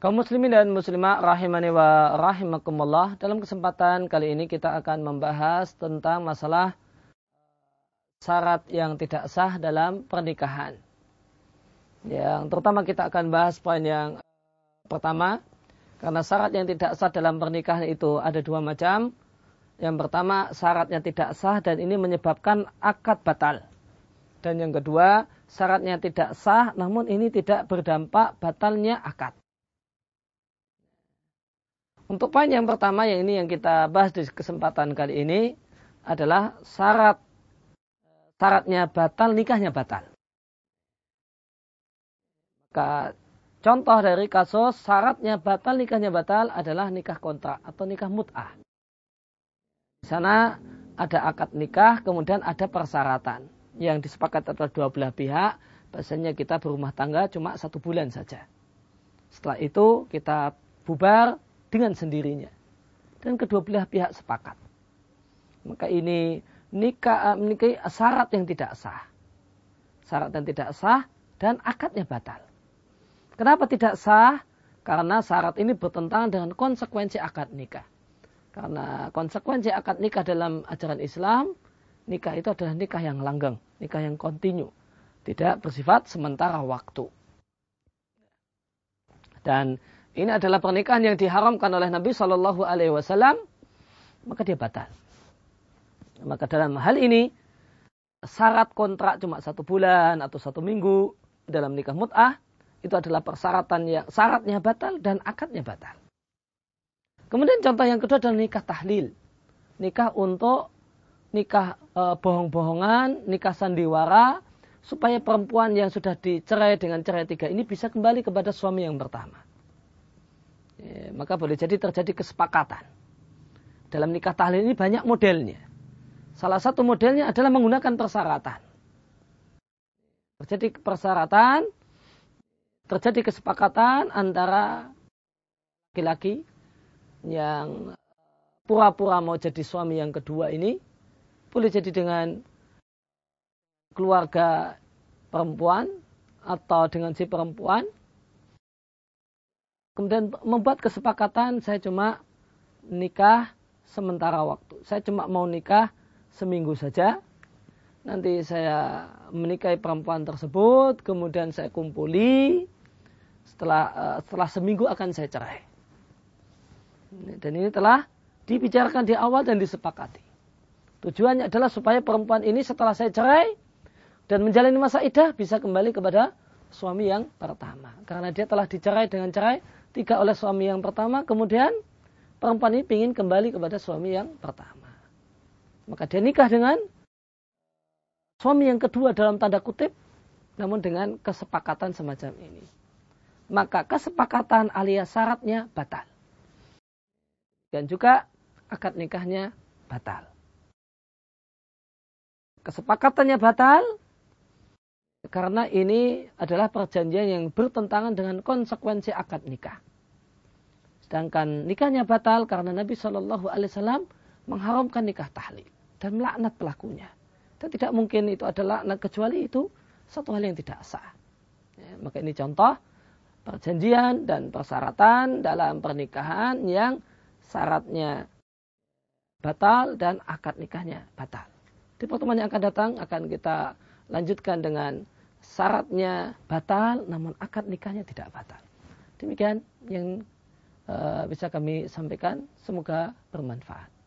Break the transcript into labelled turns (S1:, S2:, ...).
S1: Kaum muslimin dan muslimah rahimani wa rahimakumullah. Dalam kesempatan kali ini kita akan membahas tentang masalah syarat yang tidak sah dalam pernikahan. Yang terutama kita akan bahas poin yang pertama karena syarat yang tidak sah dalam pernikahan itu ada dua macam. Yang pertama syaratnya tidak sah dan ini menyebabkan akad batal. Dan yang kedua syaratnya tidak sah namun ini tidak berdampak batalnya akad. Untuk poin yang pertama yang ini yang kita bahas di kesempatan kali ini adalah syarat syaratnya batal, nikahnya batal. Maka contoh dari kasus syaratnya batal, nikahnya batal adalah nikah kontrak atau nikah mut'ah. Di sana ada akad nikah, kemudian ada persyaratan yang disepakati oleh dua belah pihak. Biasanya kita berumah tangga cuma satu bulan saja. Setelah itu kita bubar, dengan sendirinya. Dan kedua belah pihak sepakat. Maka ini nikah menikahi syarat yang tidak sah. Syarat yang tidak sah dan akadnya batal. Kenapa tidak sah? Karena syarat ini bertentangan dengan konsekuensi akad nikah. Karena konsekuensi akad nikah dalam ajaran Islam, nikah itu adalah nikah yang langgeng, nikah yang kontinu. Tidak bersifat sementara waktu. Dan ini adalah pernikahan yang diharamkan oleh Nabi Shallallahu Alaihi Wasallam, maka dia batal. Maka dalam hal ini syarat kontrak cuma satu bulan atau satu minggu dalam nikah mut'ah itu adalah persyaratan yang syaratnya batal dan akadnya batal. Kemudian contoh yang kedua adalah nikah tahlil. Nikah untuk nikah e, bohong-bohongan, nikah sandiwara supaya perempuan yang sudah dicerai dengan cerai tiga ini bisa kembali kepada suami yang pertama. Ya, maka boleh jadi terjadi kesepakatan. Dalam nikah tahlil ini banyak modelnya. Salah satu modelnya adalah menggunakan persyaratan. Terjadi persyaratan, terjadi kesepakatan antara laki-laki yang pura-pura mau jadi suami yang kedua ini, boleh jadi dengan keluarga perempuan atau dengan si perempuan kemudian membuat kesepakatan saya cuma nikah sementara waktu. Saya cuma mau nikah seminggu saja. Nanti saya menikahi perempuan tersebut, kemudian saya kumpuli. Setelah uh, setelah seminggu akan saya cerai. Dan ini telah dibicarakan di awal dan disepakati. Tujuannya adalah supaya perempuan ini setelah saya cerai dan menjalani masa idah bisa kembali kepada suami yang pertama. Karena dia telah dicerai dengan cerai tiga oleh suami yang pertama, kemudian perempuan ini ingin kembali kepada suami yang pertama. Maka dia nikah dengan suami yang kedua dalam tanda kutip, namun dengan kesepakatan semacam ini. Maka kesepakatan alias syaratnya batal. Dan juga akad nikahnya batal. Kesepakatannya batal, karena ini adalah perjanjian yang bertentangan dengan konsekuensi akad nikah. Sedangkan nikahnya batal karena Nabi Shallallahu Alaihi Wasallam mengharamkan nikah tahlil dan melaknat pelakunya. Dan tidak mungkin itu adalah laknat kecuali itu satu hal yang tidak sah. Ya, maka ini contoh perjanjian dan persyaratan dalam pernikahan yang syaratnya batal dan akad nikahnya batal. Di pertemuan yang akan datang akan kita lanjutkan dengan syaratnya batal namun akad nikahnya tidak batal. Demikian yang uh, bisa kami sampaikan. Semoga bermanfaat.